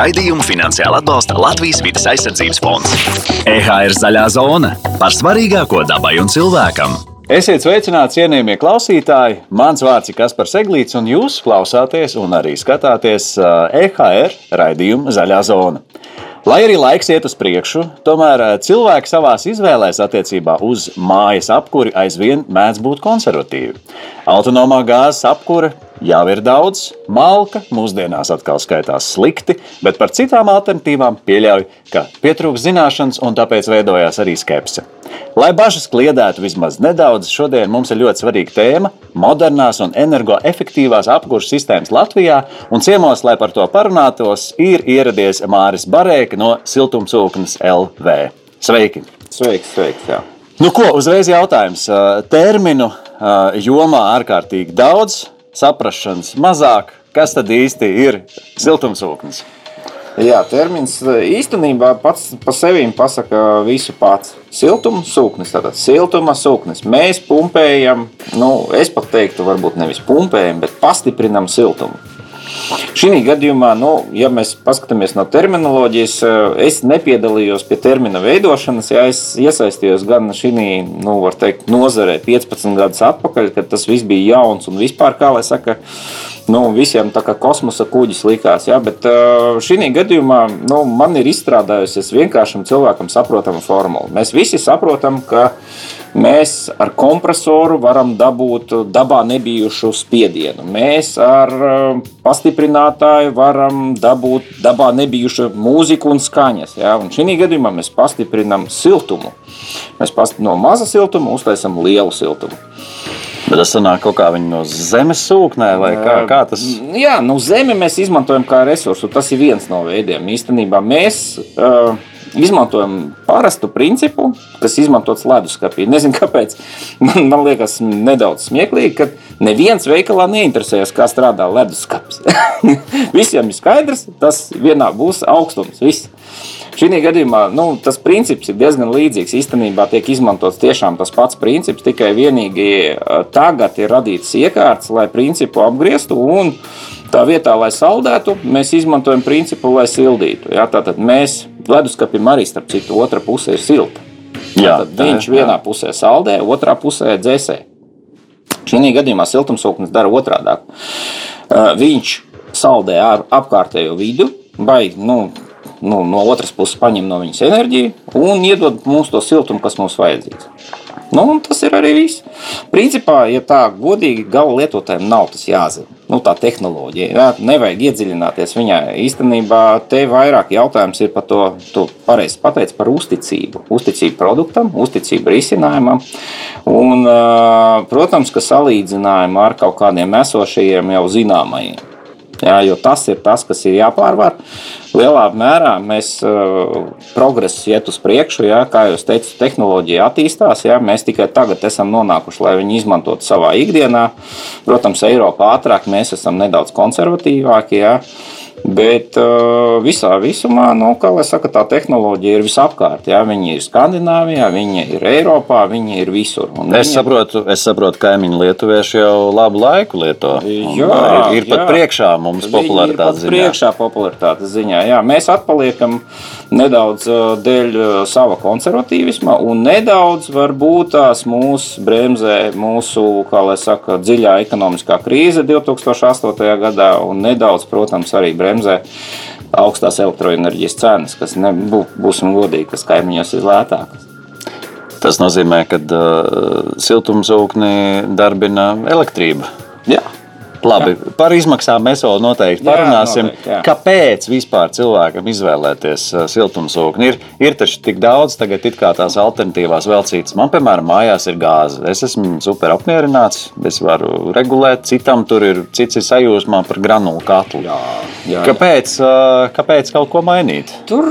Raidījumu finansiāli atbalsta Latvijas vidas aizsardzības fonds. EHR zaļā zona par svarīgāko dabai un cilvēkam. Esiet sveicināti, cienījamie klausītāji! Mans vārds ir Kaspars Eglīts, un jūs klausāties un arī skatāties EHR raidījumu Zaļā zona. Lai arī laiks iet uz priekšu, tomēr cilvēki savā izvēlēs attiecībā uz mājas apkuri aizvien mēdz būt konservatīvi. Autonomā gāzes apkure jau ir daudz, malka mūsdienās atkal skaitās slikti, bet par citām alternatīvām pieļauj, ka pietrūks zināšanas un tāpēc veidojās arī skepse. Lai bažas kliedētu vismaz nedaudz, šodien mums ir ļoti svarīga tēma - modernās un energoefektīvās apkurses sistēmas Latvijā. Un ciemos, lai par to parunātos, ir ieradies Māris Barēka no Siltumsūknes LV. Sveiki! Sveiks, sveiks! Jā. Nu, ko, uzreiz jautājums. Terminu jomā ārkārtīgi daudz, saprašanas mazāk. Kas tad īsti ir siltumsūknis? Jā, termins īstenībā pats par sevi pasaka visu pats. Siltuma sūknis, tātad siltuma sūknis. Mēs pumpējam, nu, es pat teiktu, varbūt nevis pumpējam, bet pastiprinam siltumu. Šī gadījumā, nu, ja mēs paskatāmies no terminoloģijas, es nepiedalījos pie termina veidošanas. Ja es iesaistījos gan šī nu, teikt, nozarē 15 gadus atpakaļ, kad tas viss bija jauns un vispār, kā lai saka, nu, visiem tā kā kosmosa kuģis likās. Ja? Bet šī gadījumā nu, man ir izstrādājusies vienkāršam cilvēkam saprotama formula. Mēs visi saprotam, ka mēs ar kompresoru varam dabūt dabā nebijušu spiedienu. Mēs ar pastiprinātāju varam dabūt dabā nebijušu mūziku un skaņas. Ja? Un šī gadījumā mēs pastiprinām siltumu. Mēs no maza siltuma uztaisām lielu siltumu. Bet tas sanāk kaut kā no zemes sūknē, vai kā, kā tas? Jā, nu zemi mēs izmantojam kā resursu. Tas ir viens no veidiem. Īstenībā mēs uh, izmantojam parastu principu, kas izmantots leduskapī. Nezinu, kāpēc. Man, man liekas, nedaudz smieklīgi, ka neviens veikalā neinteresējas, kā strādā leduskapis. Visiem ir skaidrs, tas vienā būs augstums. Viss. Šī gadījumā nu, tas princips ir diezgan līdzīgs. Īstenībā tiek izmantots tiešām tas pats princips, tikai vienīgi tagad ir radīts iekārts, lai principu apgrieztu. Un tā vietā, lai saldētu, mēs izmantojam principu, lai sildītu. Ja? Tātad mēs leduskapim arī starp citu otra pusē ir silta. Jā, tad viņš jā. vienā pusē saldē, otrā pusē dzēsē. Šī gadījumā siltumsūknis dara otrādi. Viņš saldē ar apkārtējo vidu, vai nu, nu, no otras puses paņem no viņas enerģiju un iedod mums to siltumu, kas mums vajadzīgs. Nu, tas ir arī viss. Principā, ja tā godīgi gala lietotājiem nav tas jāzina. Nu, tā tehnoloģija, jā, nevajag iedziļināties viņā. Īstenībā te vairāk jautājums ir par to, tu pareizi pateici par uzticību. Uzticību produktam, uzticību risinājumam. Un, protams, ka salīdzinājumā ar kaut kādiem esošajiem jau zināmajiem. Jā, jo tas ir tas, kas ir jāpārvar. Lielā mērā mēs uh, progresu iet uz priekšu, jā, kā jau teicu, tehnoloģija attīstās. Jā, mēs tikai tagad esam nonākuši, lai viņi izmantotu savā ikdienā. Protams, Eiropā ātrāk mēs esam nedaudz konservatīvāki. Jā. Bet uh, visā visumā, nu, kā jau saka, tā tehnoloģija ir visapkārt. Jā. Viņi ir Skandināvijā, viņi ir Eiropā, viņi ir visur. Un es, viņi... saprotu, es saprotu, ka kaimiņu lietuvieši jau labu laiku lieto. Jā, ir, ir pat jā. priekšā mums popularitātes ziņā. Priekšā popularitātes ziņā. Jā. Mēs atpaliekam nedaudz dēļ sava konservatīvisma, un nedaudz varbūt tās mūs bremzē mūsu, kā lai saka, dziļā ekonomiskā krīze 2008. gadā, un nedaudz, protams, arī bremzē augstās elektroenerģijas cenas, kas nebū, būsim godīgi, kas kaimiņos ir lētākas. Tas nozīmē, ka uh, siltumsūkni darbina elektrība. Jā, Labi, jā. par izmaksām mēs vēl noteikti parunāsim. Jā, noteikti, jā. Kāpēc vispār cilvēkam izvēlēties siltumsūkni? Ir, ir taču tik daudz, tagad ir tās alternatīvās vēl citas. Man, piemēram, mājās ir gāze. Es esmu super apmierināts, es varu regulēt, citam tur ir cits sajūsmā par granulu katlu. Jā, jā, kāpēc, uh, kāpēc kaut ko mainīt? Tur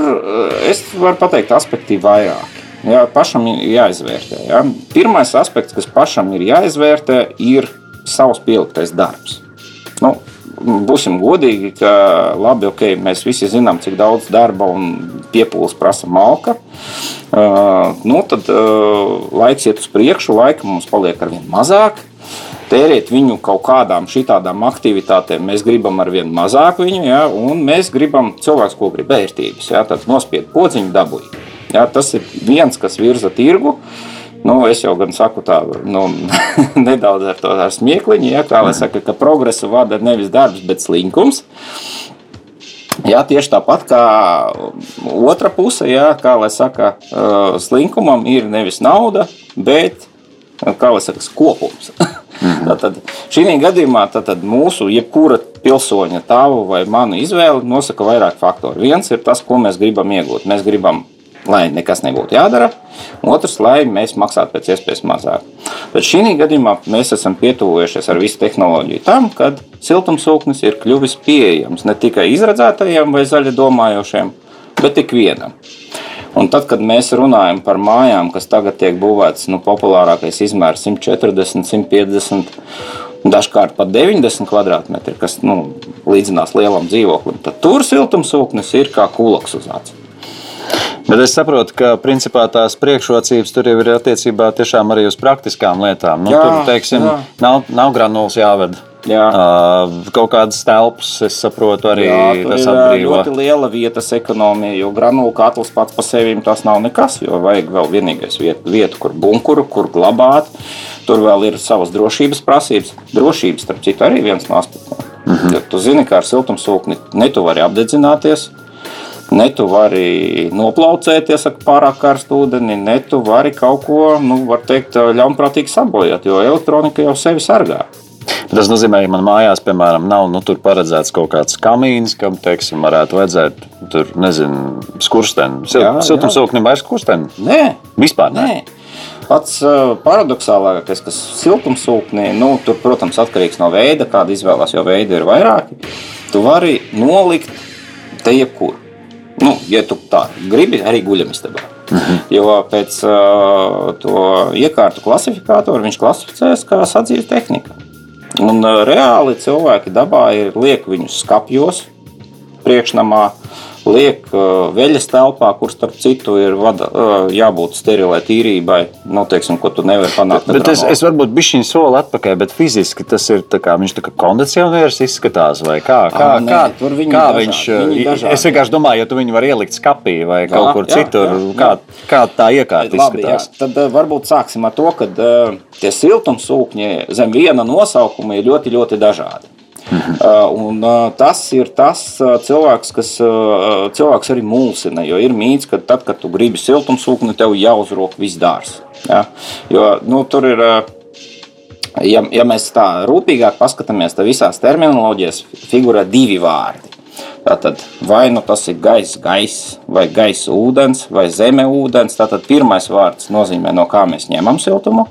es varu pateikt, aspekti vairāk. Jā, pašam ir jāizvērtē. Jā. Pirmais aspekts, kas pašam ir jāizvērtē, ir savs pieliktais darbs. Nu, būsim godīgi, ka labi, okay, mēs visi zinām, cik daudz darba un piepūles prasa malka. Uh, nu, tad uh, laiks iet uz priekšu, laika mums paliek ar vien mazāk. tērēt viņu kaut kādām šādām aktivitātēm. Mēs gribam ar vien mazāk viņu, ja, un mēs gribam cilvēks, ko grib vērtības. Ja, tad nospied podziņu dabūju. Ja, tas ir viens, kas virza tirgu. Nu, es jau gan saku tā, nu, nedaudz ar to ar smiekliņu, ja, kā lai saka, ka progresu vada nevis darbs, bet slinkums. Jā, tieši tāpat kā otra puse, jā, kā lai saka, slinkumam ir nevis nauda, bet, kā lai saka, kopums. Mhm. Tātad šī gadījumā tātad mūsu jebkura pilsoņa tavu vai manu izvēli nosaka vairāk faktoru. Viens ir tas, ko mēs gribam iegūt. Mēs gribam lai nekas nebūtu jādara, otrs, lai mēs maksātu pēc iespējas mazāk. Bet šī gadījumā mēs esam pietuvojušies ar visu tehnoloģiju tam, kad siltumsūknis ir kļuvis pieejams ne tikai izredzētajiem vai zaļi domājošiem, bet ikvienam. Un tad, kad mēs runājam par mājām, kas tagad tiek būvētas, nu, populārākais izmērs 140, 150, dažkārt pat 90 km2, kas nu, līdzinās lielam dzīvoklim, tad tur siltumsūknis ir kā kulaks uz acis. Bet es saprotu, ka principā tās priekšrocības tur jau ir attiecībā tiešām arī uz praktiskām lietām. Nu, jā, tur, teiksim, jā. Nav, nav granulas jāved. Jā. Uh, kaut kādas telpas, es saprotu, arī Jā, tas ir ļoti liela vietas ekonomija, jo granulu katls pats par sevi tas nav nekas. Jo vajag vēl vienīgais vieta, vieta, kur bunkuru, kur glabāt. Tur vēl ir savas drošības prasības. Drošības, starp citu, arī viens no aspektiem. Mm -hmm. Jo tu zini, kā ar siltumsūkni ne tu vari apdedzināties, Ne tu vari noplaucēties ar pārāk karstu ūdeni, ne tu vari kaut ko, nu, var teikt, ļaunprātīgi sabojāt, jo elektronika jau sevi sargā. Tas nozīmē, ka man mājās, piemēram, nav nu, paredzēts kaut kāds kamīns, kam, teiksim, varētu vajadzēt tur, nezinu, skursteni. Sil siltumsūknim vairs skursteni? Nē. Vispār nē. nē. Pats paradoxālākais, kas siltumsūknī, nu, tur, protams, atkarīgs no veida, kāda izvēlās, jo veidi ir vairāki. Tu vari nolikt te jebkur. Nu, ja tu tā gribi, arī guļamistabā. -hmm. Jo pēc uh, to iekārtu klasifikātoru viņš klasificēs kā sadzīves tehnika. Un uh, reāli cilvēki dabā ir liek viņus skapjos, priekšnamā, liek veļas telpā, kur starp citu ir vada, jābūt sterilai tīrībai, nu, teiksim, ko tu nevari panākt. Bet, bet es, es varbūt bišķiņu soli atpakaļ, bet fiziski tas ir tā kā, viņš tā kā kondicionieris izskatās, vai kā, kā, à, nē, kā, kā dažādi, viņš, dažādi. es vienkārši domāju, ja tu viņu var ielikt skapī vai jā, kaut kur jā, citur, jā, jā. Kā, kā tā iekārta Labi, izskatās. Jā. Tad varbūt sāksim ar to, ka uh, tie siltumsūkņi zem viena nosaukuma ir ļoti, ļoti dažādi. Mhm. Un, tas ir tas cilvēks, kas cilvēks arī mulsina. Jo ir mīts, ka tad, kad tu gribi siltumsūkni, tev jāuzrok viss dārsts. Ja? Jo nu, tur ir. Ja, ja mēs tā rūpīgāk paskatāmies, tad visās terminoloģijās figurē divi vārdi. Tātad, vai nu tas ir gaisa, gaisa, vai gaisa ūdens, vai zeme ūdens. Tātad pirmais vārds nozīmē, no kā mēs ņemam siltumu.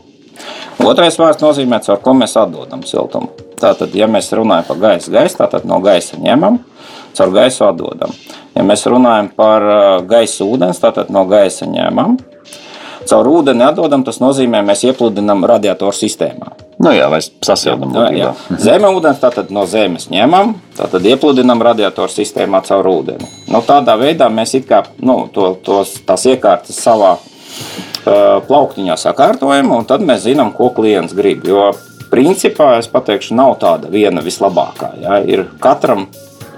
Otrais vārds nozīmē, caur ko mēs atdodam siltumu. Tātad, ja mēs runājam par gaisa, gaisa tad no gaisa ņemam, caur gaisu atdodam. Ja mēs runājam par uh, gaisa ūdens, tad no gaisa ņemam. Caur ūdeni atdodam, tas nozīmē, mēs iepludinām radiatoru sistēmā. Nu jā, vai sasildām ūdeni. Zeme ūdens, tātad no zemes ņemam, tātad iepludinām radiatoru sistēmā caur ūdeni. Nu, tādā veidā mēs it kā nu, to, tos, tās iekārtas savā plauktiņā sakārtojam, un tad mēs zinām, ko klients grib. Jo principā es pateikšu, nav tāda viena vislabākā. Ja? Ir katram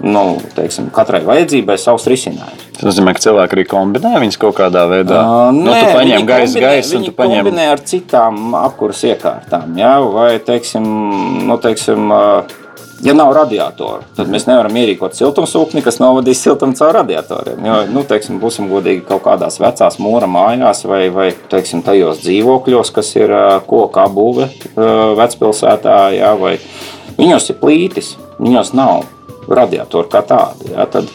nu, teiksim, katrai vajadzībai savs risinājums. Tas nozīmē, ka cilvēki arī kombinē viņus kaut kādā veidā. Uh, nē, nu, tu paņem gaisa, gaisa un tu paņem. Kombinē ar citām apkuras iekārtām, ja? vai, teiksim, nu, teiksim, uh, Ja nav radiatoru, tad mēs nevaram ierīkot siltumsūkni, kas novadīs siltumu caur radiatoriem. Jo, nu, teiksim, būsim godīgi kaut kādās vecās mūra mājās vai, vai teiksim, tajos dzīvokļos, kas ir koka būve vecpilsētā, jā, vai viņos ir plītis, viņos nav radiatoru kā tādu. Jā, tad,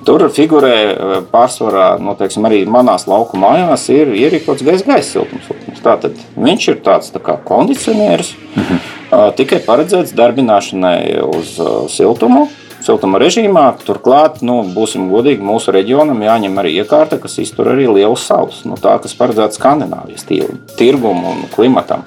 Tur figurē pārsvarā, nu, teiksim, arī manās lauku mājās, ir ierīkots gaisa gaisa siltumsūknis. Tātad viņš ir tāds tā kā kondicionieris. Mhm tikai paredzēts darbināšanai uz siltumu. Siltuma režīmā turklāt, nu, būsim godīgi, mūsu reģionam jāņem arī iekārta, kas iztur arī lielus salus. Nu, tā, kas paredzēta Skandināvijas tirgumu un klimatam.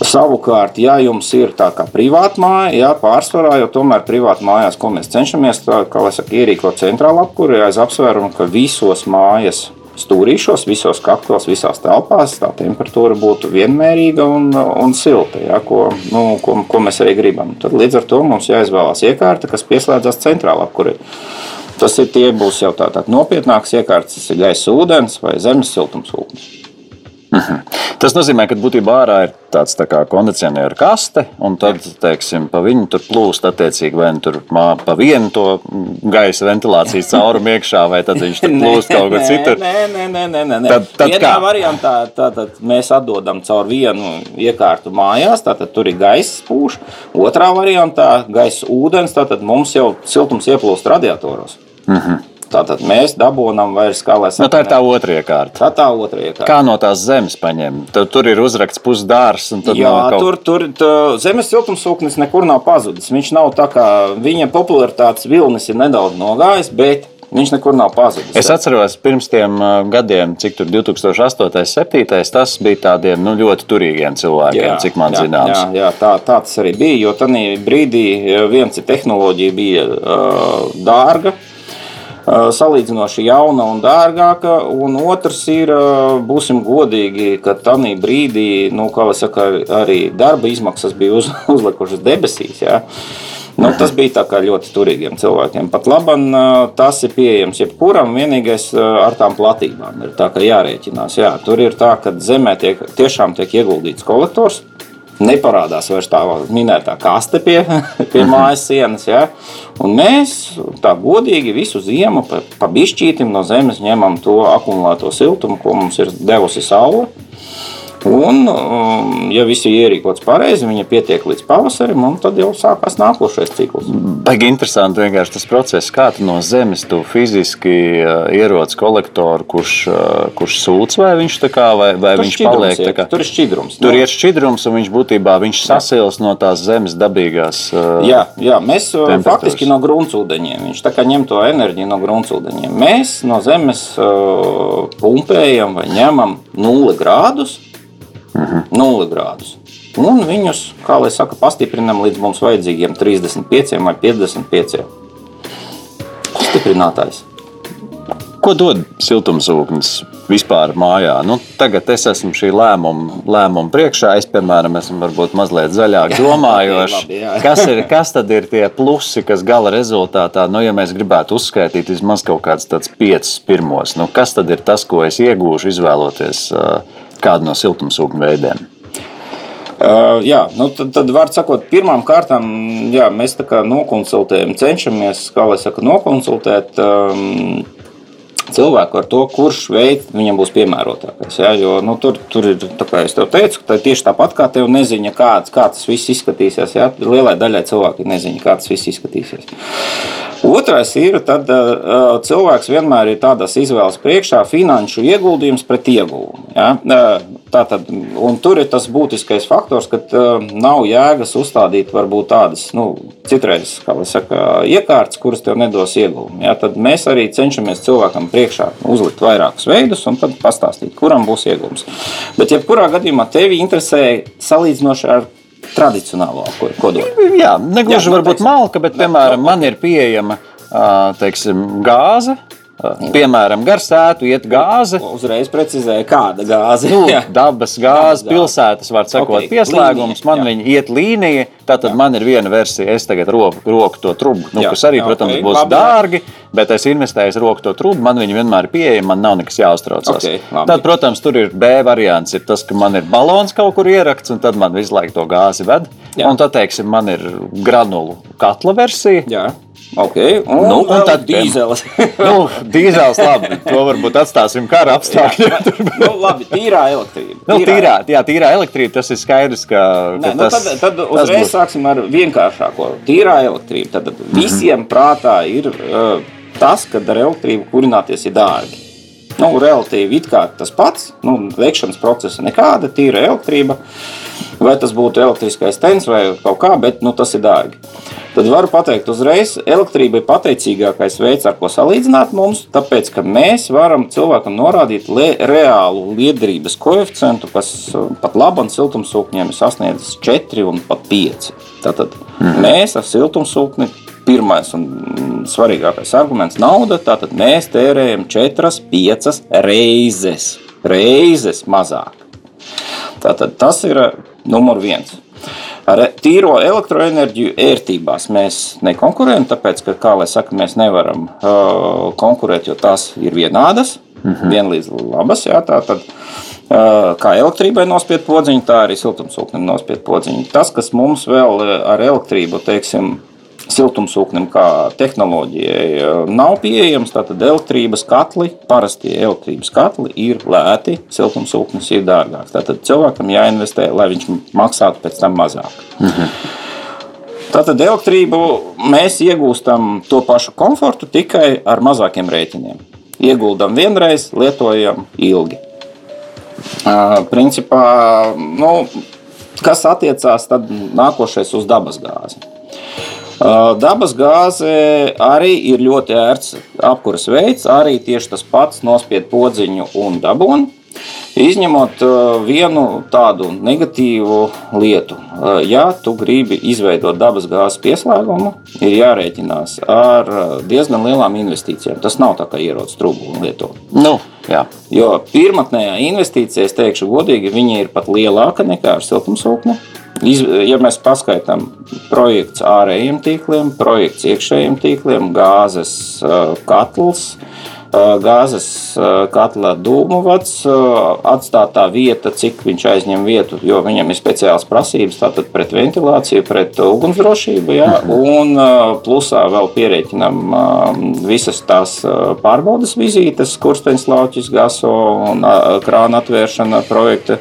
Savukārt, ja jums ir tā kā privāta māja, jā, pārsvarā, jo tomēr privāti mājās, ko mēs cenšamies tā, saka, ierīkot centrālu apkuri, aiz apsvērumu, ka visos mājas stūrīšos, visos kaklos, visās telpās tā temperatūra būtu vienmērīga un, un silta, ja, ko, nu, ko, ko mēs arī gribam. Tad līdz ar to mums jāizvēlās iekārta, kas pieslēdzas centrālā apkurē. Tas ir tie būs jau tādā nopietnāks iekārts, tas ir gaisa ūdens vai zemes siltumsūknis. Mhm. Tas nozīmē, ka būtībā ārā ir tāds tā kondicionieru kaste, un tad, teiksim, pa viņu tur plūst attiecīgi vai nu tur mā, pa vienu to gaisa ventilācijas caurumu iekšā, vai tad viņš tur plūst kaut kur citur. Nē, nē, nē, nē, nē. Tad, tad Vienā kā? variantā tātad mēs atdodam caur vienu iekārtu mājās, tātad tur ir gaisa spūš. Otrā variantā gaisa ūdens, tātad mums jau siltums ieplūst radiatoros. -hmm. Tātad mēs dabūjam vairs kā lai Mhm. Nu, tā ir tā otrā iekārta. tā, tā otrā iekārta. Kā no tās zemes paņem? Tur, tur ir uzraksts pusdārs, tad Jā, kaut tur, tur tā, zemes siltumsūknis nekur nav pazudis. Viņš nav tā kā viņa popularitātes vilnis ir nedaudz nogājis, bet viņš nekur nav pazudis. Es atceros, pirms tiem uh, gadiem, cik tur 2008, 2007, tas bija tādiem nu, ļoti turīgiem cilvēkiem, cik man jā, zināms. Jā, jā tā, tā tas arī bija. Jo tajā brīdī eh, viens ir tehnoloģija, bija uh, dārga. Salīdzinoši jauna un dārgāka, un otrs ir, būsim godīgi, ka tajā brīdī, nu, kā jau saka, arī darba izmaksas bija uz, uzlikušas debesīs. Jā. Nu, tas bija ļoti turīgiem cilvēkiem. Pat labi, tas ir pieejams jebkuram. Vienīgais ar tām platībām ir tā, ka jārēķinās. Jā, tur ir tā, ka zemē tiek, tiešām tiek ieguldīts kolektors. Neparādās vairs tā minētā kaste pie, pie mājas sienas. Ja? Un mēs tā godīgi visu ziemu pa, pa bišķītim no zemes ņemam to akumulēto siltumu, ko mums ir devusi saule. Un, um, ja viss ir ierīkots pareizi, viņa pietiek līdz pavasarim, un tad jau sākās nākošais cikls. Baigi interesanti vienkārši tas process, kā tu no zemes tu fiziski uh, ierodas kolektoru, kurš, uh, kurš sūc, vai viņš, tā kā, vai, vai Tur viņš paliek. tā Kā, Tur ir šķidrums. tur Nu, ir šķidrums, un viņš būtībā viņš sasils no tās zemes dabīgās. uh, Jā, jā, mēs faktiski no gruntsūdeņiem. Viņš tā kā ņem to enerģiju no gruntsūdeņiem. Mēs no zemes pumpējam vai ņemam 0 grādus. Mhm. 0 grādus. Un viņus, kā lai saka, pastiprinām līdz mums vajadzīgiem 35 vai 55. Stiprinātājs. Ko dod siltumsūknis vispār mājā? Nu, tagad es esmu šī lēmuma, lēmuma priekšā. Es, piemēram, esmu varbūt mazliet zaļāk domājošs. kas, ir, kas tad ir tie plusi, kas gala rezultātā, nu, ja mēs gribētu uzskaitīt vismaz kaut kāds tāds piecus pirmos, nu, kas tad ir tas, ko es iegūšu izvēloties uh, kādu no siltumsūkņu veidiem? Uh, jā, nu tad, tad var sakot, pirmām kārtām jā, mēs tā kā nokonsultējam, cenšamies, kā lai saka, nokonsultēt um, cilvēku ar to, kurš veids viņam būs piemērotākais. Ja? Jo, nu, tur, tur ir, kā tev teicu, tā tieši tāpat kā tev neziņa, kāds, kā tas viss izskatīsies. Ja? Lielai daļai cilvēku ir neziņa, kā tas viss izskatīsies. Otrais ir, tad uh, cilvēks vienmēr ir tādas izvēles priekšā, finanšu ieguldījums pret ieguvumu. Ja? Uh, Tātad, tur ir tas būtiskais faktors, ka uh, nav jēgas uzstādīt varbūt tādas, nu, citreiz, kā lai saka, iekārtas, kuras tev nedos ieguvumu. Ja? Tad mēs arī cenšamies cilvēkam priekšā uzlikt vairākus veidus un tad pastāstīt, kuram būs ieguvums. Bet, jebkurā gadījumā, tevi interesē salīdzinoši ar tradicionālo ko- kodolu. Jā, negluži varbūt malka, bet, piemēram, man ir pieejama ā, teiksim, gāze. Ā, Piemēram, gar sētu iet gāze. Uzreiz precizēja, kāda gāze Nu, Jā. dabas Dabas gāze. pilsētas, var sakot, Ok, pieslēgums. Man jā. viņa iet līnija, tātad man ir viena versija. Es tagad roku, roku to trubu, nu, Jā, kas arī, jā, protams, ok, būs labi, jā. dārgi, bet es investēju roku to trubu. Man viņa vienmēr ir pieejama, man nav nekas jāuztraucas. Ok, labi. tad, protams, tur ir B variants. Ir tas, ka man ir balons kaut kur ierakts, un tad man visu laiku to gāzi ved. Jā. Un tad, teiksim, man ir granulu katla versija. Jā. Ok, un, Nu, un tad, dīzelis. nu, dīzels labi, to varbūt atstāsim kara apstākļiem. nu, labi, tīrā elektrība. Nu, tīrā, jā, tīrā elektrība, tas ir skaidrs, ka, ka Nē, nu, tas, tad, tad uzreiz būs. sāksim ar vienkāršāko. Tīrā elektrība. Tad visiem prātā ir uh, tas, ka ar elektrību kurināties ir dārgi. Nu, relatīvi tas pats, nu, veikšanas procesa nekāda, tīra elektrība. Vai tas būtu elektriskais tens vai kaut kā, bet nu, tas ir dārgi. Tad varu pateikt, uzreiz, elektrība ir pateicīgākais veids, ar ko salīdzināt mums, tāpēc, ka mēs varam cilvēkam norādīt le, reālu liederības koeficientu, kas uh, pat labam siltumsūkņiem ir sasniedzis 4 un pat 5. Tātad mm. mēs ar siltumsūkni pirmais un svarīgākais arguments - nauda. Tātad mēs tērējam 4, 5 reizes, reizes mazāk. Tātad tas ir numur viens. Ar tīro elektroenerģiju ērtībās mēs nekonkurējam, tāpēc, ka, kā jau saka, mēs nevaram uh, konkurēt, jo tās ir vienādas, mm -hmm. vienlīdz labas. Jā, tā, tad, uh, kā elektrībai nospied podziņu, tā arī siltumsūknim nospied podziņu. Tas, kas mums vēl ar elektrību, teiksim, siltumsūknim kā tehnoloģijai eh, nav pieejams. Tātad elektrības katli, parastie elektrības katli ir lēti, siltumsūknis ir dārgāks. Tātad cilvēkam jāinvestē, lai viņš maksātu pēc tam mazāk. Mhm. Tātad elektrību mēs iegūstam to pašu komfortu tikai ar mazākiem rēķiniem. Ieguldam vienreiz, lietojam ilgi. Uh, principā, nu, kas attiecās nākošais uz dabas gāzi. Dabas gāze arī ir ļoti ērts apkuras veids, arī tieši tas pats nospied podziņu un dabūnu. Izņemot vienu tādu negatīvu lietu, ja tu gribi izveidot dabas gāzes pieslēgumu, ir jārēķinās ar diezgan lielām investīcijām. Tas nav tā kā ierodas trūkumu lietot. Nu, jā. jo pirmotnējā investīcija, es teikšu godīgi, viņa ir pat lielāka nekā ar siltumsūkni. Ja mēs paskaitām projekts ārējiem tīkliem, projekts iekšējiem tīkliem, gāzes katls, gāzes katla dūmu vads, atstātā vieta, cik viņš aizņem vietu, jo viņam ir speciāls prasības tātad pret ventilāciju, pret ugunsdrošību, ja, un plusā vēl pierēķinam visas tās pārbaudas vizītes, kursteņslauķis, gaso un krāna atvēršana, projekta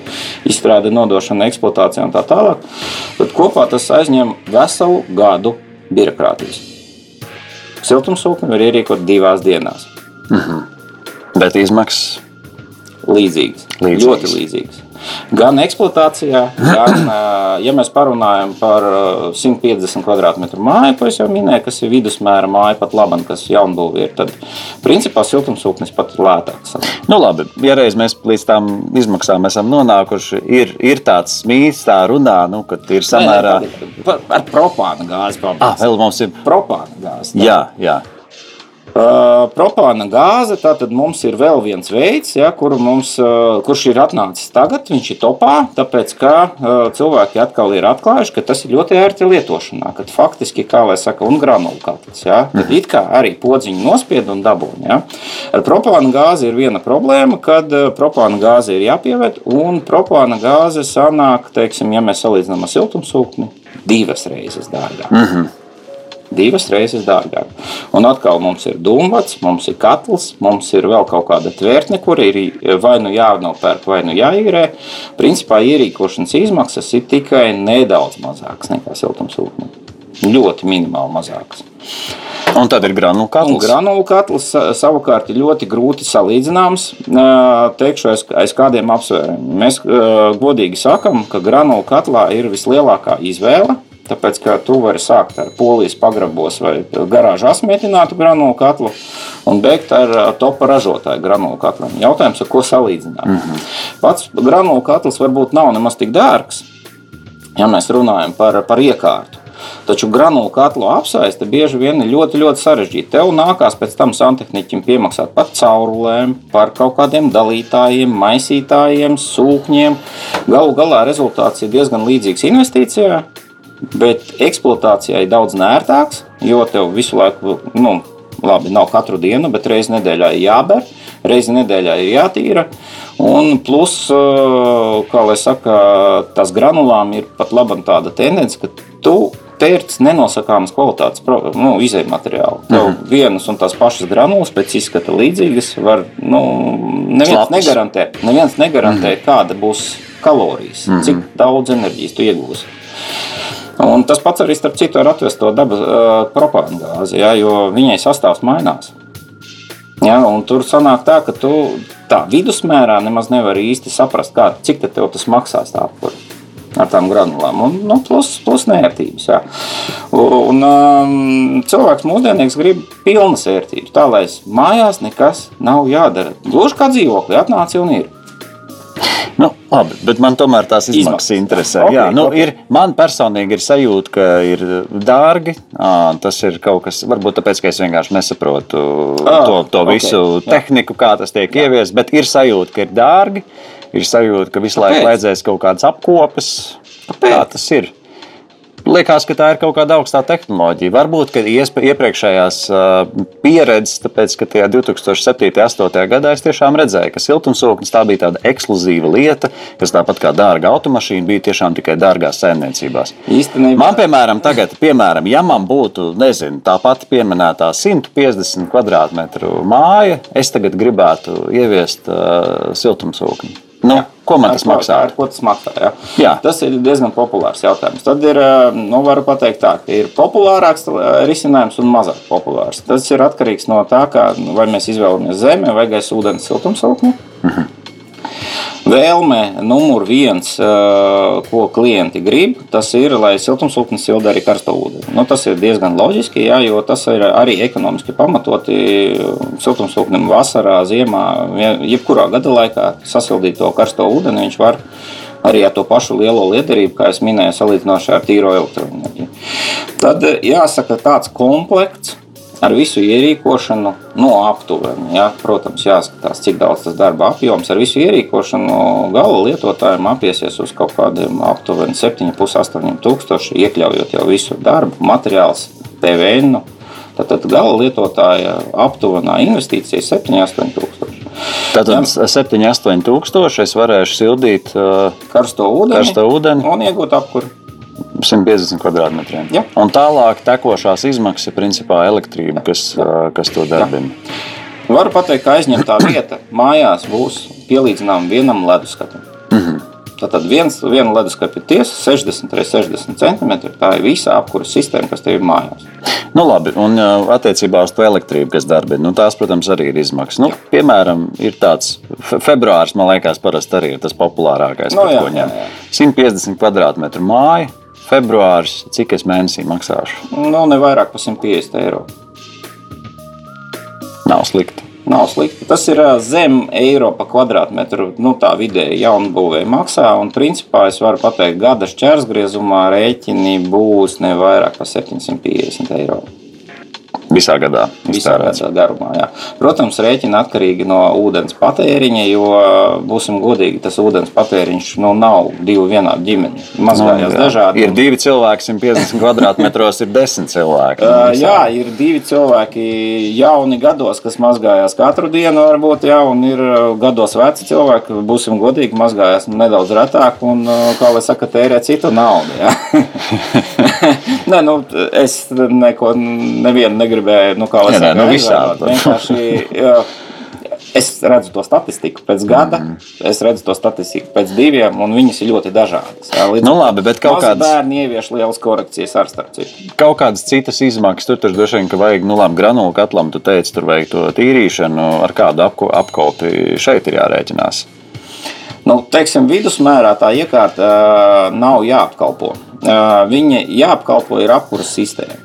izstrāde, nodošana, eksploatācija un tā tālāk. Tad kopā tas aizņem veselu gadu birokrātijas. Siltumsūkni var ierīkot divās dienās. Mm -hmm. Bet izmaksas līdzīgas. līdzīgas. Ļoti līdzīgas. Gan eksploatācijā, gan, ja mēs parunājam par 150 km2 māju, ko es jau minēju, kas ir vidusmēra māja, pat labi, kas ir jaunbūvē, tad principā siltumsūknis pat ir lētāks. Nu, labi, ja reiz mēs līdz tām izmaksām esam nonākuši, ir, ir tāds mīts, tā runā, nu, ka ir samērā. Nē, nē, ar propāna gāzi. Ah, vēl mums ir propāna gāzi. Tā. Jā, jā. Uh, propāna gāze, tātad mums ir vēl viens veids, ja, kur mums, uh, kurš ir atnācis tagad, viņš ir topā, tāpēc ka uh, cilvēki atkal ir atklājuši, ka tas ir ļoti ērti lietošanā, kad faktiski, kā lai saka, un granulu katls, ja, tad it kā arī podziņu nospied un dabūn, ja. Ar propāna gāzi ir viena problēma, kad propāna gāze ir jāpievērt, un propāna gāze sanāk, teiksim, ja mēs salīdzinām ar siltumsūkni, divas reizes dārgāk. Mm -hmm divas reizes dārgāk. Un atkal mums ir dūmvats, mums ir katls, mums ir vēl kaut kāda tvērtne, kur ir vai nu jānopērk, vai nu jāīrē. Principā ierīkošanas izmaksas ir tikai nedaudz mazākas nekā siltumsūkņi. Ļoti minimāli mazākas. Un tad ir granulu katls. Granulu katls savukārt ir ļoti grūti salīdzināms. Teikšu, aiz, aiz kādiem apsvērumiem. Mēs godīgi sakām, ka granulu katlā ir vislielākā izvēle Tāpēc, ka tu vari sākt ar polijas pagrabos vai garāžā asmētinātu granulu katlu un beigt ar topa ražotāju granulu katliem. Jautājums, ar ko salīdzināt? Mm -hmm. Pats granulu katls varbūt nav nemaz tik dārgs, ja mēs runājam par, par iekārtu. Taču granulu katlu apsaiste bieži vien ir ļoti, ļoti sarežģīta. Tev nākās pēc tam santehniķim piemaksāt par caurulēm, par kaut kādiem dalītājiem, maisītājiem, sūkņiem. Galu galā rezultāts ir diezgan līdzīgs investīcijai bet eksploatācijai daudz nērtāks, jo tev visu laiku, nu, labi, nav katru dienu, bet reizi nedēļā ir jāber, reizi nedēļā ir jātīra. Un plus, kā lai saka, tās granulām ir pat laba tāda tendence, ka tu pērts nenosakāmas kvalitātes nu, izējuma materiālu. Tev mm vienas un tās pašas granulas pēc izskata līdzīgas var, nu, neviens Slapis. negarantē, neviens negarantē mm kāda būs kalorijas, mm cik daudz enerģijas tu iegūsi. Un tas pats arī starp citu ar atvesto dabas uh, propagandāzi, ja, jo viņai sastāvs mainās. Ja, tur sanāk tā, ka tu tā vidusmērā nemaz nevari īsti saprast, kā, cik tev tas maksās tā apkuri ar tām granulām. Un, nu, plus, plus nērtības. Jā. Un, um, cilvēks mūsdienīgs grib pilnas vērtības, tā lai mājās nekas nav jādara. Gluži kā dzīvoklī, atnāci un ir. Nu, labi, bet man tomēr tās izmaksas interesē. Okay, jā, nu, ok. ir, man personīgi ir sajūta, ka ir dārgi. Ā, Tas ir kaut kas, varbūt tāpēc, ka es vienkārši nesaprotu Ah, to, to ok, visu jā. tehniku, kā tas tiek ieviests. Bet ir sajūta, ka ir dārgi. Ir sajūta, ka visu laiku vajadzēs kaut kādas apkopes. Kā tas ir? Liekas, ka tā ir kaut kāda augstā tehnoloģija. Varbūt, ka iepriekšējās uh, pieredzes, tāpēc, ka tajā 2007. un 2008. gadā es tiešām redzēju, ka siltumsūknis tā bija tāda ekskluzīva lieta, kas tāpat kā dārga automašīna bija tiešām tikai dārgās saimniecībās. Īstenībā Man, piemēram, tagad, piemēram, ja man būtu nezinu, tā pati pieminētā 150 km2 māja, es tagad gribētu ieviest uh, siltumsūkni. Nu, Jā. ko man Ar tas ko- maksā? ar Ko tas maksā? Jā. Jā. Tas ir diezgan populārs jautājums. Tad ir, eh, nu, varu pateikt tā, ka ir populārāks eh, risinājums un mazāk populārs. Tas ir atkarīgs no tā, kā, vai mēs izvēlamies zemi vai gaisa ūdens siltumsūkni. Vēlme numur viens, eh, ko klienti grib, tas ir, lai siltumsūknis silda arī karsto ūdeni. Nu, tas ir diezgan loģiski, jā, jo tas ir arī ekonomiski pamatoti. Siltumsūknim vasarā, ziemā, je- jebkurā gada laikā sasildīt to karsto ūdeni, viņš var arī ar to pašu lielo liederību, kā jau minēju, salīdzinoši ar tīro elektroenerģiju. Tad eh, jāsaka, tāds komplekts ar visu ierīkošanu, no aptuveni. Jā, protams, jāskatās, cik daudz tas darba apjoms ar visu ierīkošanu gala lietotājiem apiesies uz kaut kādiem aptuveni 7,5-8 tūkstoši, iekļaujot jau visu darbu, materiālus, PVN. Tātad gala lietotāja aptuvenā investīcija ir 7,8 tūkstoši. Tātad 7, 8 tūkstoši es varēšu sildīt uh, Karsto ūdeni, Karsto ūdeni. un iegūt apkuri. 150 kvadrātmetriem. Jā. Un tālāk tekošās izmaksas ir principā elektrība, kas, kas to darbina. Varu pateikt, ka aizņemtā vieta mājās būs pielīdzināma vienam leduskapim. Mm -hmm. Tātad viens, viena leduskapa ir tiesa 60 x 60 cm. Tā ir visa apkuras sistēma, kas tev ir mājās. Nu, labi, un attiecībā uz to elektrību, kas darbina, nu, tās, protams, arī ir izmaksas. Nu, piemēram, ir tāds fe- februāris, man liekas, parasti arī ir tas populārākais. Nu, par jā, ko ņem. jā. 150 kvadrātmetru māja. Februāris, cik es mēnesī maksāšu? Nu, ne vairāk par 150 eiro. Nav slikti. Nav slikti. Tas ir zem eiro par kvadrātmetru. Nu, tā vidēji jaunbūvēja maksā. Un, principā, es varu pateikt, gada šķērsgriezumā rēķini būs ne vairāk par 750 eiro. Visā gadā. Visā gadā garumā. Jā. Protams, rēķina atkarīgi no ūdens patēriņa, jo, būsim godīgi, tas ūdens patēriņš nu, nav divu vienādu ģimeni. Mazgājās Nu, jā. dažādi. Ir divi cilvēki, 150 kvadrātmetros, ir desmit cilvēki. Uh, Nu, jā, ir divi cilvēki, jauni gados, kas mazgājās katru dienu, varbūt, jā, un ir uh, gados veci cilvēki, būsim godīgi, mazgājās nedaudz retāk, un, uh, kā lai saka, tērē citu naudu. Nē, nu, es neko, nevienu negribēju, nu, kā lai saka, nu, visādi. Vienkārši, Es redzu to statistiku pēc gada, mm. es redzu to statistiku pēc diviem, un viņas ir ļoti dažādas. Jā, Nu, labi, bet kaut kādas, bērni ievieš lielas korekcijas ar starp citu. kaut kādas citas izmaksas, tur taču droši vien, ka vajag, nu, labi, granulu katlam, tu teici, tur vajag to tīrīšanu, ar kādu apko, apkalpi šeit ir jārēķinās. Nu, teiksim, vidusmērā tā iekārta ā, nav jāapkalpo. Ā, Viņa jāapkalpo ir apkuras sistēma.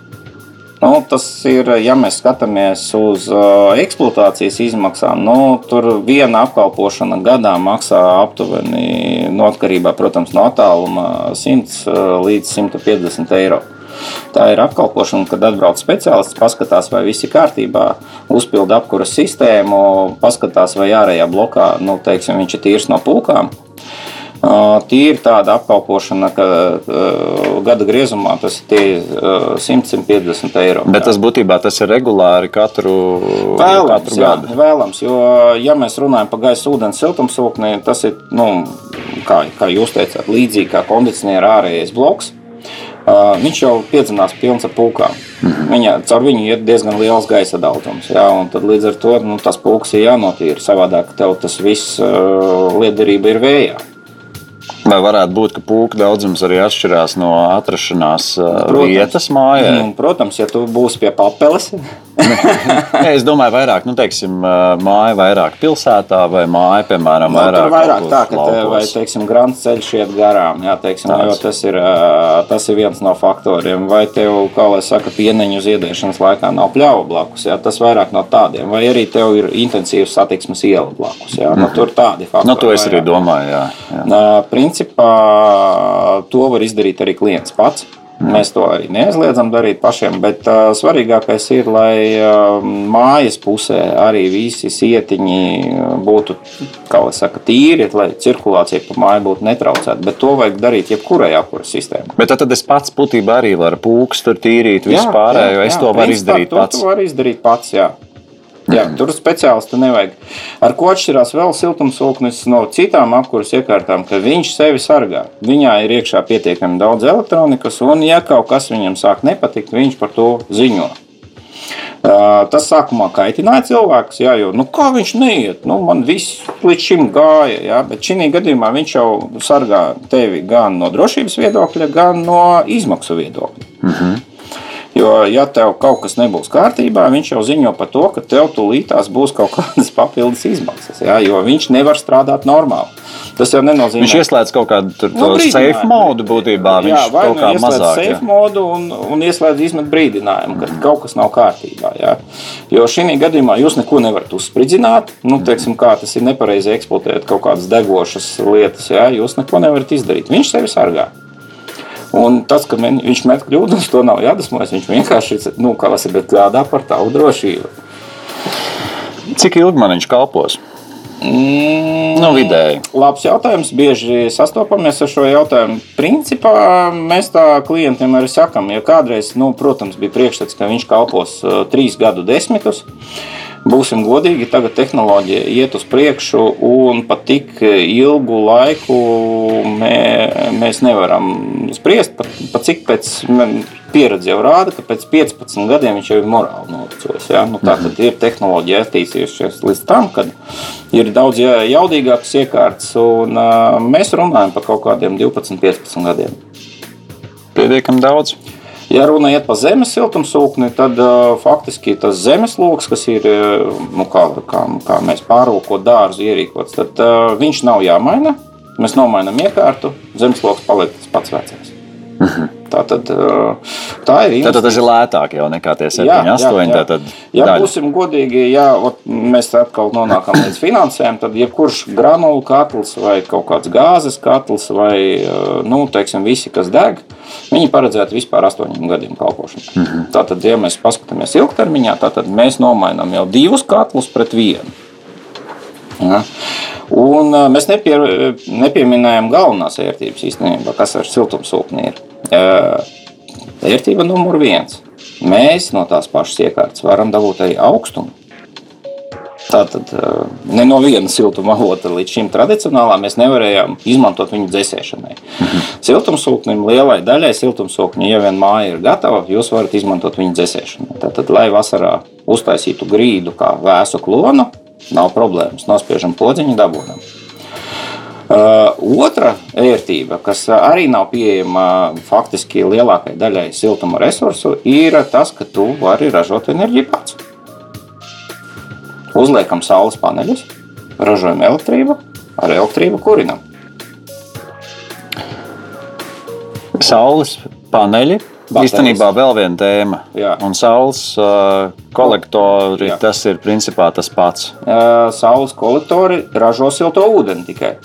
Nu, tas ir, ja mēs skatāmies uz uh, eksploatācijas izmaksām, nu, tur viena apkalpošana gadā maksā aptuveni, no atkarībā protams, no attāluma, 100 uh, līdz 150 eiro. Tā ir apkalpošana, kad atbrauc speciālists, paskatās, vai viss ir kārtībā, uzpilda apkuras sistēmu, paskatās, vai ārējā blokā nu, teiksim, viņš ir tīrs no pūkām. Uh, Tīri tāda apkalpošana, ka gada griezumā tas ir tie, uh, 100-150 eiro. Bet tas būtībā tas ir regulāri katru, Vēlams, katru jā, gadu. vēlams, jo, ja mēs runājam par gaisa ūdens siltumsūkni, tas ir, nu, kā, kā jūs teicāt, līdzīgi kā kondicioniera ārējais bloks. Uh, viņš jau piedzinās pilns ar pūkām. Mm -hmm. Viņa, caur viņu iet diezgan liels gaisa daudzums. Jā, tad līdz ar to nu, tas pūks ir jānotīra. Savādāk tev tas viss uh, liederība ir vējā. Vai varētu būt, ka pūka daudzums arī atšķirās no atrašanās uh, Protams. vietas mājā? Un, protams, ja tu būsi pie papeles, es domāju, vairāk, nu, teiksim, māja vairāk pilsētā vai māja, piemēram, Nu, vairāk. tur vairāk tā, ka te, vai, teiksim, grants ceļš iet garām, jā, teiksim, Tāds. jo tas ir, tas ir viens no faktoriem. Vai tev, kā lai saka, pieneņu ziedēšanas laikā nav pļauja blakus, jā, tas vairāk no tādiem. Vai arī tev ir intensīvs satiksmes iela blakus, jā, nu, tur tādi faktori. Nu, to es arī domāju, jā. jā. Principā to var izdarīt arī klients pats. Mēs to arī neaizliedzam darīt pašiem, bet uh, svarīgākais ir, lai uh, mājas pusē arī visi sietiņi būtu kā lai saka, tīri, lai cirkulācija pa māju būtu netraucēta. Bet to vajag darīt jebkurai apkuras sistēmai. Bet tad, es pats būtībā arī varu pūks tur tīrīt, visu pārējo. Es to varu izdarīt to pats. Tu vari izdarīt pats, jā. Jā, tur speciālistu nevajag. Ar ko atšķirās vēl siltumsūknis no citām apkurses iekārtām, ka viņš sevi sargā. Viņā ir iekšā pietiekami daudz elektronikas, un, ja kaut kas viņam sāk nepatikt, viņš par to ziņo. Tas sākumā kaitināja cilvēkus, jā, jo nu, kā viņš neiet. Nu, man viss līdz šim gāja, jā, bet šī gadījumā viņš jau sargā tevi gan no drošības viedokļa, gan no izmaksu viedokļa. Jo, ja tev kaut kas nebūs kārtībā, viņš jau ziņo par to, ka tev tūlītās būs kaut kādas papildus izmaksas. Jā, jo viņš nevar strādāt normāli. Tas jau nenozīmē, Viņš ieslēdz kaut kādu tur Nu, safe modu būtībā. Jā, Viņš vai kaut nu kā ieslēdz mazāk. safe jā. modu un, un ieslēdz izmet brīdinājumu, ka kaut kas nav kārtībā. Jā. Jo šī gadījumā jūs neko nevarat uzspridzināt. Nu, teiksim, kā tas ir nepareizi eksploatēt kaut kādas degošas lietas, jā, jūs neko nevarat izdarīt. Viņš sevi sargā. Un tas, ka men- viņš met kļūdas, to nav jādusmojas. Viņš vienkārši nu, saka, gādā par tavu drošību. Cik ilgi man viņš kalpos? Mm, Nu, vidēji. Labs jautājums. Bieži sastopamies ar šo jautājumu. Principā mēs tā klientiem arī sakām, ja kādreiz, nu, protams, bija priekšstats, ka viņš kalpos uh, trīs gadu desmitus. Būsim godīgi, tagad tehnoloģija iet uz priekšu, un pat tik ilgu laiku mē, mēs nevaram spriest. Pat, pat cik pēc pieredze jau rāda, ka pēc 15 gadiem viņš jau ir morāli novecojis. Ja? Nu, tā tad ir tehnoloģija attīstījusies līdz tam, kad ir daudz ja- jaudīgākas iekārtas, un mēs runājam par kaut kādiem 12, 15 gadiem. Pietiekami daudz. Ja runa iet par zemes siltumsūkni, tad uh, faktiski tas zemesloks, kas ir nu, kā, kā, kā mēs pārvalkot dārzu ierīkots, tad uh, viņš nav jāmaina. Mēs nomainām iekārtu, zemesloks paliek tas pats vecais. Tā, tad, tā ir Tad tas ir lētāk jau nekā tie 7, Jā, 8. jā, jā. Ja daļa. būsim godīgi, ja mēs atkal nonākam līdz finansēm, tad jebkurš granulu katls vai kaut kāds gāzes katls vai nu, teiksim, visi, kas deg, viņi paredzēti vispār astoņiem gadiem kalpošanai. Mm -hmm. Tātad, ja mēs paskatāmies ilgtermiņā, tad mēs nomainām jau divus katlus pret vienu. Ja? Un uh, mēs nepie, nepieminējam galvenās vērtības īstenībā, kas ar siltumsūkni ir. Vērtība numur viens. Mēs no tās pašas iekārtas varam dabūt arī augstumu. Tātad uh, ne no viena siltuma avota līdz šim tradicionālā mēs nevarējām izmantot viņu dzēsēšanai. Siltumsūknim lielai daļai siltumsūkņa, ja vien māja ir gatava, jūs varat izmantot viņu dzēsēšanai. Tātad, lai vasarā uztaisītu grīdu kā vēsu klonu, nav problēmas. Nospiežam podziņu, dabūjam. Uh, otra vērtība, kas arī nav pieejama faktiski lielākajai daļai siltuma resursu, ir tas, ka tu vari ražot enerģiju pats. Uzliekam saules paneļus, ražojam elektrību, ar elektrību kurinam. Saules paneļi. Baterijas. Īstenībā vēl viena tēma. Jā. Un saules uh, kolektori, Jā. tas ir principā tas pats. Uh, Saules kolektori ražo silto ūdeni tikai.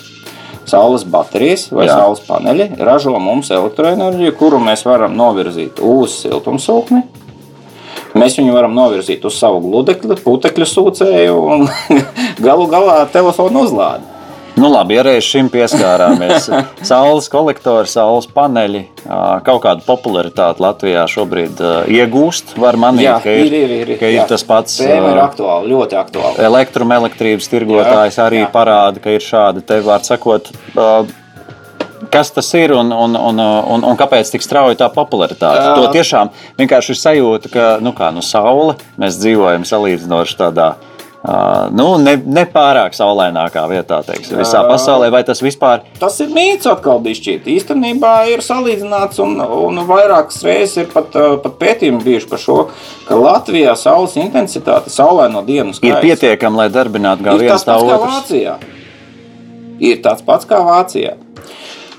Saules baterijas vai. Jā. saules paneļi ražo mums elektroenerģiju, kuru mēs varam novirzīt uz siltumsūkni. Mēs viņu varam novirzīt uz savu gludekli, putekļu sūcēju un galu galā telefonu uzlādi. Nu, labi, ja reiz šim pieskārāmies. Saules kolektori, saules paneļi kaut kādu popularitāti Latvijā šobrīd iegūst. Var manīt, Jā, ka ir, ir, ir, ka ir jā. tas pats Tēma ir aktuāla, ļoti aktuāla. elektromelektrības tirgotājs Jā, arī jā. parāda, ka ir šādi te vārds sakot. Kas tas ir un, un, un, un, un kāpēc tik strauji tā popularitāte? Jā. To tiešām vienkārši ir sajūta, ka nu kā, nu, saule, mēs dzīvojam salīdzinoši tādā Uh, nu, ne, ne pārāk saulainākā vietā, teiksim, visā pasaulē, vai tas vispār Tas ir mīts, atkal dišķīt. Īstenībā ir salīdzināts, un, un vairākas reizes ir pat, uh, pat pētījumi bijuši par šo, ka Latvijā saules intensitāte, saulaino dienu ir skaits pietiekama, lai darbinātu ir tā pats kā otrs. Vācijā. Ir tāds pats kā Vācijā.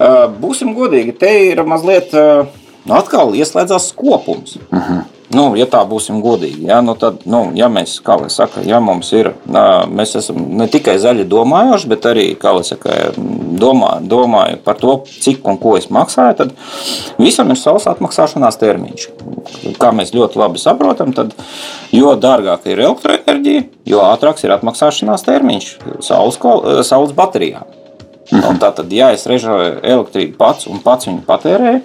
Uh, Būsim godīgi, te ir mazliet uh, atkal ieslēdzās skopums. Uh Mhm. -huh. Nu, ja tā būsim godīgi, ja, nu tad, nu, ja mēs, kā lai saka, ja mums ir, mēs esam ne tikai zaļi domājoši, bet arī, kā lai saka, domā, domāju par to, cik un ko es maksāju, tad visam ir savs atmaksāšanās termiņš. Kā mēs ļoti labi saprotam, tad jo dārgāka ir elektroenerģija, jo ātrāks ir atmaksāšanās termiņš saules, saules baterijām. Un tātad, ja es ražoju elektrību pats un pats viņu patērēju,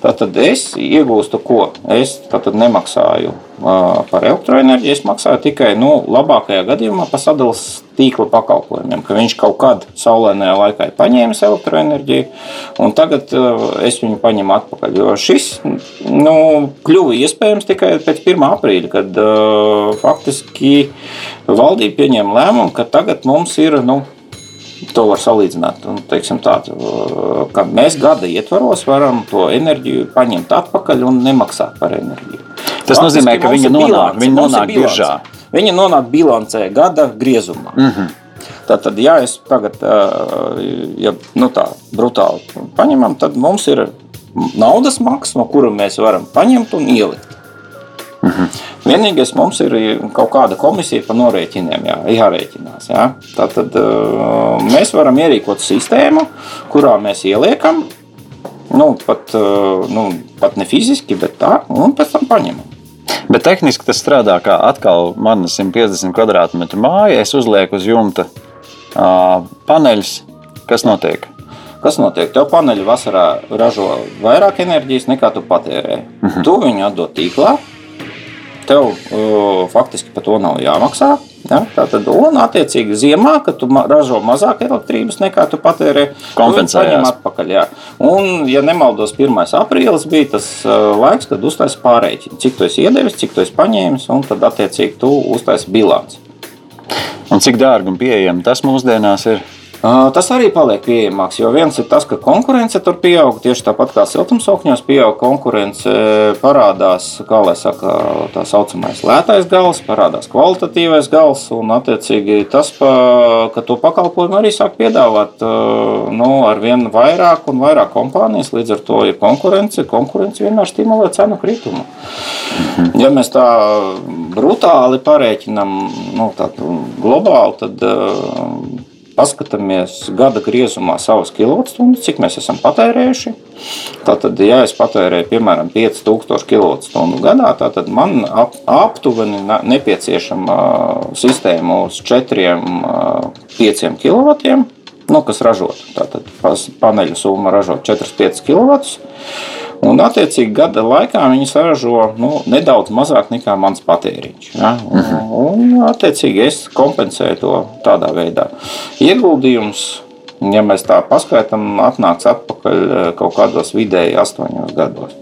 tad es iegūstu ko? Es nemaksāju uh, par elektroenerģiju, es maksāju tikai nu, labākajā gadījumā par sadalījuma tīkla pakalpojumiem. Ka viņš kaut kad saulēnajā laikā ir paņēmis elektroenerģiju, un tagad uh, es viņu paņemu atpakaļ. Jo šis nu, kļuva iespējams tikai pēc 1. aprīļa, kad uh, faktiski valdība pieņēma lēmumu, ka tagad mums ir. Nu, To var salīdzināt. Un, teiksim, tā, ka mēs gada ietvaros varam to enerģiju paņemt atpakaļ un nemaksāt par enerģiju. Tas nozīmē, ka viņa nonāk- bilance, viņa nonāk biržā. Viņa nonāk bilancē gada griezumā. Mm -hmm. Tātad, ja es tagad, ja nu tā brutāli paņemam, tad mums ir naudas maksa, no kura mēs varam paņemt un ielikt. Vienīgais mums ir kaut kāda komisija par norēķiniem, jā, jārēķinās. Jā. Tātad uh, mēs varam ierīkot sistēmu, kurā mēs ieliekam, nu, pat, uh, nu, pat ne fiziski, bet tā, un pēc tam paņemam. Bet tehniski tas strādā kā atkal mana 150 km2 māja. Es uzlieku uz jumta uh, paneļus. Kas notiek? Kas notiek? Tev paneļi vasarā ražo vairāk enerģijas nekā tu patērē. Uh -huh. Tu viņu atdod tīklā. Tev uh, faktiski par to nav jāmaksā. Ja? Tātad, un, attiecīgi, ziemā, kad tu ražo mazāk elektrības nekā tu Kompensējās. paņem atpakaļ. Jā. Un, ja nemaldos, 1. aprīlis bija tas uh, laiks, kad uztaisīja pārreķinu, cik tu esi iedevis, cik tu esi paņēmis, un tad, attiecīgi, tu uztaisīji bilanci. Un cik dārgi un pieejami tas mūsdienās ir? Uh, Tas arī paliek pieejamāks, jo viens ir tas, ka konkurence tur pieaug. Tieši tāpat kā siltumsūkņos pieaug konkurence, parādās kā lai saka, tā saucamais lētais gals, parādās kvalitatīvais gals. Un, attiecīgi, tas, ka to pakalpojumu arī sāk piedāvāt uh, nu, ar vien vairāk un vairāk kompānijas. Līdz ar to ir konkurence. Konkurence vienmēr stimulē cenu kritumu. Ja mēs tā brutāli parēķinām, nu, globāli, tad uh, paskatāmies gada griezumā savus kilovatstundas, cik mēs esam patērējuši. Tātad, ja es patērēju piemēram 5000 kWh gadā, tad man ap, aptuveni nepieciešama uh, sistēma uz 4-5 kW. Nu, kas ražot? Tātad paneļu summa ražo 4-5 kW. Un, attiecīgi, gada laikā viņi saražo nu, nedaudz mazāk nekā mans patēriņš. Ja? Un, un, attiecīgi, es kompensēju to tādā veidā. Ieguldījums, ja mēs tā paskaidām, atnāks atpakaļ eh, kaut kādos vidēji astoņos gados.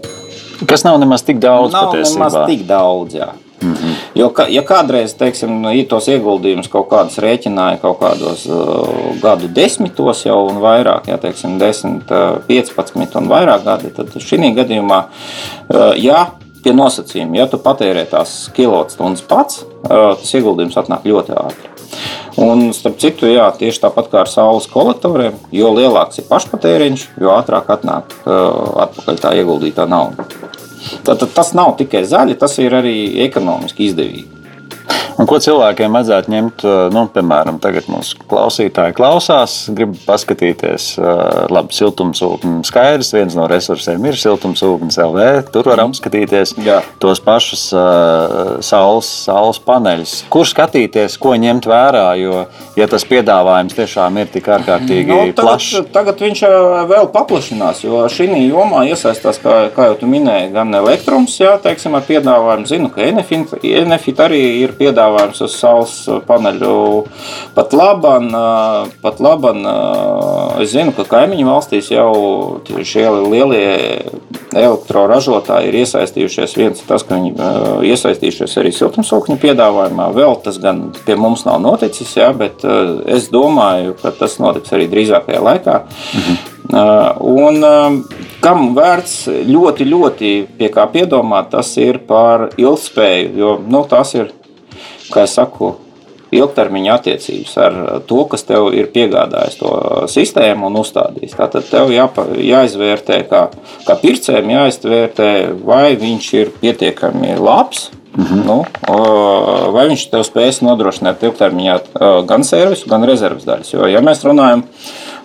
Kas nav nemaz tik daudz Nav nemaz patiesībā. tik daudz. Jā. Mm -hmm. Jo, ka, ja kādreiz, teiksim, tos ieguldījumus kaut kādas rēķināja kaut kādos uh, gadu desmitos jau un vairāk, ja teiksim, 10, uh, 15 un vairāk gadi, tad šī gadījumā, uh, ja pie nosacījuma, ja tu patērē tās kilovatstundas pats, uh, tas ieguldījums atnāk ļoti ātri. Un, starp citu, jā, tieši tāpat kā ar saules kolektoriem, jo lielāks ir pašpatēriņš, jo ātrāk atnāk uh, atpakaļ tā ieguldītā nauda. Tātad tas nav tikai zaļi, tas ir arī ekonomiski izdevīgi. Un ko cilvēkiem vajadzētu ņemt, nu, piemēram, tagad mūsu klausītāji klausās, grib paskatīties, labi, siltumsūknis skaidrs, viens no resursiem ir siltumsūknis LV, tur var apskatīties Jā. tos pašus uh, saules, saules paneļus. Kur skatīties, ko ņemt vērā, jo, ja tas piedāvājums tiešām ir tik ārkārtīgi Nu, plašs. tagad, tagad viņš vēl paplašinās, jo šī jomā iesaistās, kā, kā jau tu minēji, gan elektrons, jā, teiksim, ar piedāvājumu. Zinu, ka Enefit, Enefit arī ir piedāvājums uz saules paneļu pat laban. Pat laban es zinu, ka kaimiņu valstīs jau šie lielie elektroražotāji ir iesaistījušies. Viens ir tas, ka viņi iesaistījušies arī siltumsūkņu piedāvājumā. Vēl tas gan pie mums nav noticis, jā, bet es domāju, ka tas notiks arī drīzākajā laikā. Mhm. Un kam vērts ļoti, ļoti pie kā piedomāt, tas ir par ilgspēju. Jo nu, tas ir, kā saku, ilgtermiņa attiecības ar to, kas tev ir piegādājis to sistēmu un uzstādījis. Tātad tev jāpa, jāizvērtē, kā, kā pircējiem, jāizvērtē, vai viņš ir pietiekami labs. Mm -hmm. nu, vai viņš tev spēs nodrošināt ilgtermiņā gan servisu, gan rezerves daļas? Jo, ja mēs runājam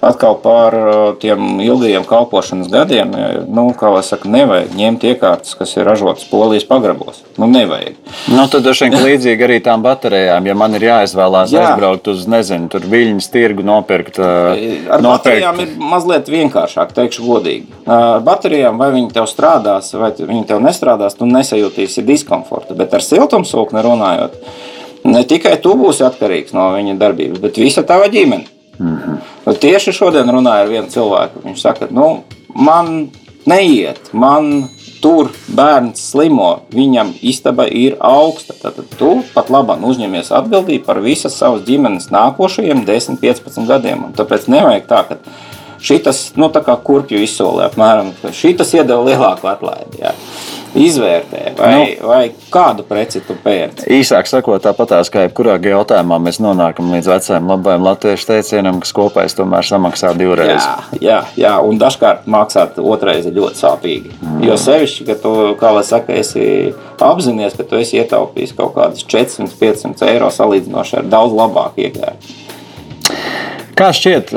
atkal par uh, tiem ilgajiem kalpošanas gadiem, nu, kā jau saka, nevajag ņemt iekārtas, kas ir ražotas polijas pagrabos. Nu, nevajag. Nu, tad droši vien līdzīgi arī tām baterijām, ja man ir jāizvēlās Jā. aizbraukt uz, nezinu, tur viļņas tirgu nopirkt. Uh, Ar nopirkt. baterijām ir mazliet vienkāršāk, teikšu godīgi. Ar baterijām vai viņi tev strādās, vai viņi tev nestrādās, tu nesajūtīsi diskomfortu. Bet ar siltumsūkni runājot, ne tikai tu būsi atkarīgs no viņa darbības, bet visa tava ģimene. -hmm. Tieši šodien runāju ar vienu cilvēku. Viņš saka, nu, man neiet, man tur bērns slimo, viņam istaba ir augsta. Tad tu pat labi uzņemies atbildību par visas savas ģimenes nākošajiem 10, 15 gadiem. Un tāpēc nevajag tā, ka šis, nu, tā kā kurpju izsolē, apmēram, šis iedeva lielāku atlaidi. Jā izvērtē, vai, nu, vai kādu preci tu pērci. Īsāk sakot, tāpatās kā jebkurā jautājumā, mēs nonākam līdz vecajam labajam latviešu teicienam, kas kopējais tomēr samaksā divreiz. Jā, jā, jā un dažkārt maksāt otrais ir ļoti sāpīgi. Mm. Jo sevišķi, ka tu, kā lai saka, esi apzinājies, ka tu esi ietaupījis kaut kādus 400-500 eiro salīdzinoši ar daudz labāku iegāju. Kā šķiet,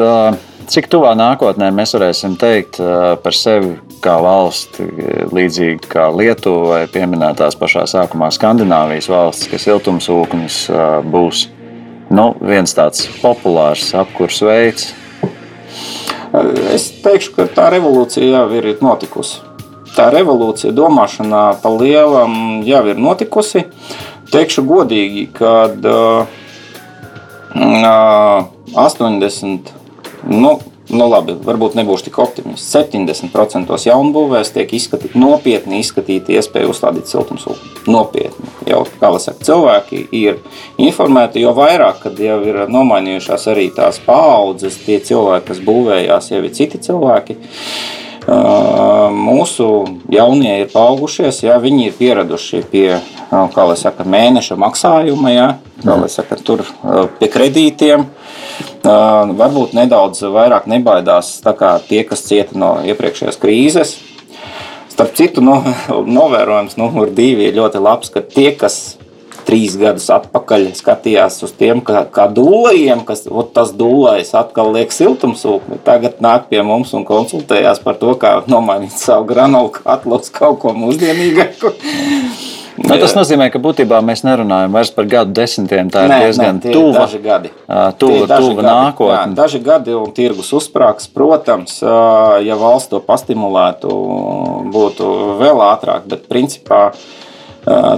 cik tuvā nākotnē mēs varēsim teikt par sevi kā valsti, līdzīgi kā Lietuva vai pieminētās pašā sākumā Skandināvijas valsts, ka siltumsūknis būs nu, viens tāds populārs apkurs veids. Es teikšu, ka tā revolūcija jau ir notikusi. Tā revolūcija domāšanā pa lielam jau ir notikusi. Teikšu godīgi, kad uh, 80, nu, nu labi, varbūt nebūšu tik optimists. 70% jaunbūvēs tiek izskatīt, nopietni izskatīta iespēja uzstādīt siltumsūkni. Nopietni. Jau, kā jau saka, cilvēki ir informēti, jo vairāk, kad jau ir nomainījušās arī tās paaudzes, tie cilvēki, kas būvējās, jau ir citi cilvēki. Mūsu jaunie ir paaugušies, jā, viņi ir pieraduši pie saka, mēneša maksājuma, jā, saka, tur pie kredītiem. Varbūt nedaudz vairāk nebaidās tie, kas cieta no iepriekšējās krīzes. Starp citu, no, novērojums numur divi ir ļoti labs, ka tie, kas trīs gadus atpakaļ skatījās uz tiem, kā, kā dūlējiem, kas tas dūlējs atkal liek siltumsūkni. Tagad nāk pie mums un konsultējās par to, kā nomainīt savu granulu katlu uz kaut ko mūsdienīgāku. Nu, tas nozīmē, ka būtībā mēs nerunājam vairs par gadu desmitiem. Tā ir nē, diezgan nē, tuva, daži gadi. tuva, tuva nākotne. Jā, daži gadi un tirgus uzsprāgs. Protams, ja valsts to pastimulētu, būtu vēl ātrāk, bet principā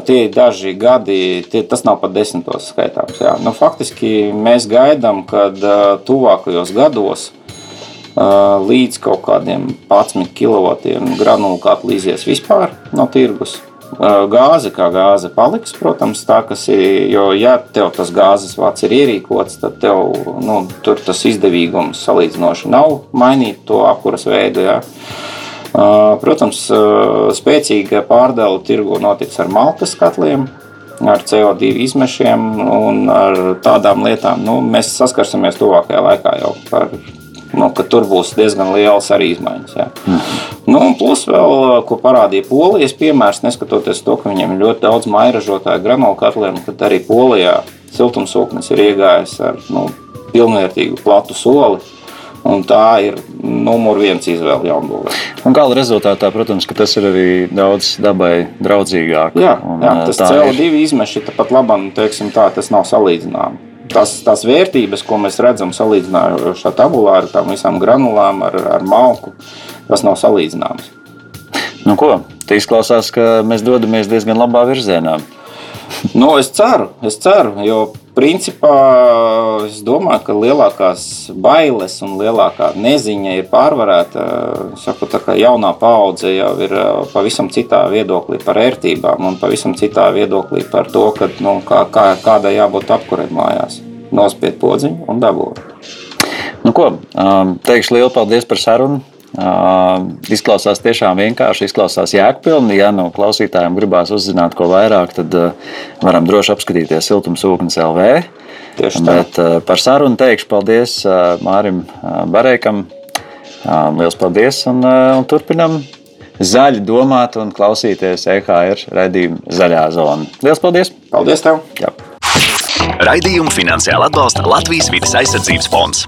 tie ir daži gadi, tie, tas nav pat desmitos skaitāms. Jā. Nu, faktiski mēs gaidām, ka tuvākajos gados līdz kaut kādiem 11 kW granulu katlu izies vispār no tirgus. Gāze kā gāze paliks, protams, tā kas ir. Jo, ja tev tas gāzes vats ir ierīkots, tad tev nu, tur tas izdevīgums salīdzinoši nav mainīt to apkuras veidu. Jā. Protams, spēcīga pārdala tirgu notiks ar malkas katliem, ar CO2 izmešiem un ar tādām lietām. Nu, mēs saskarsimies tuvākajā laikā jau par nu, tur būs diezgan liels arī izmaiņas. Ja. Mm. Nu, plus vēl, ko parādīja Polijas piemērs, neskatoties to, ka viņiem ir ļoti daudz mairažotāju granulu katliem, tad arī Polijā siltumsūknis ir iegājis ar nu, pilnvērtīgu platu soli. Un tā ir numur viens izvēle jaunbūvē. Un gala rezultātā, protams, tas ir arī daudz dabai draudzīgāk. Jā, un, jā tas CO2 ir... izmeši pat labam, teiksim tā, tas nav salīdzināms tās, tās vērtības, ko mēs redzam salīdzinājumā tabulā, ar tām visām granulām, ar, ar malku, tas nav salīdzināms. Nu, ko? Tā izklausās, ka mēs dodamies diezgan labā virzienā. Nu, es ceru, es ceru, jo principā es domāju, ka lielākās bailes un lielākā neziņa ir pārvarēta. Saku, tā kā jaunā paudze jau ir pavisam citā viedoklī par ērtībām un pavisam citā viedoklī par to, ka, nu, kā, kā, kādai jābūt apkurē mājās. Nospied podziņu un dabūt. Nu, ko, teikšu lielu paldies par sarunu. Uh, izklausās tiešām vienkārši, izklausās jēgpilni. Ja no klausītājiem gribās uzzināt ko vairāk, tad uh, varam droši apskatīties siltumsūknis LV. Tieši tā. Bet uh, par sarunu teikšu paldies Mārim Bareikam. Liels paldies un, un turpinam zaļi domāt un klausīties EHR redzējumu zaļā zona. Liels paldies! Paldies tev! Jā. Raidījumu finansiāli atbalsta Latvijas vidas aizsardzības fonds.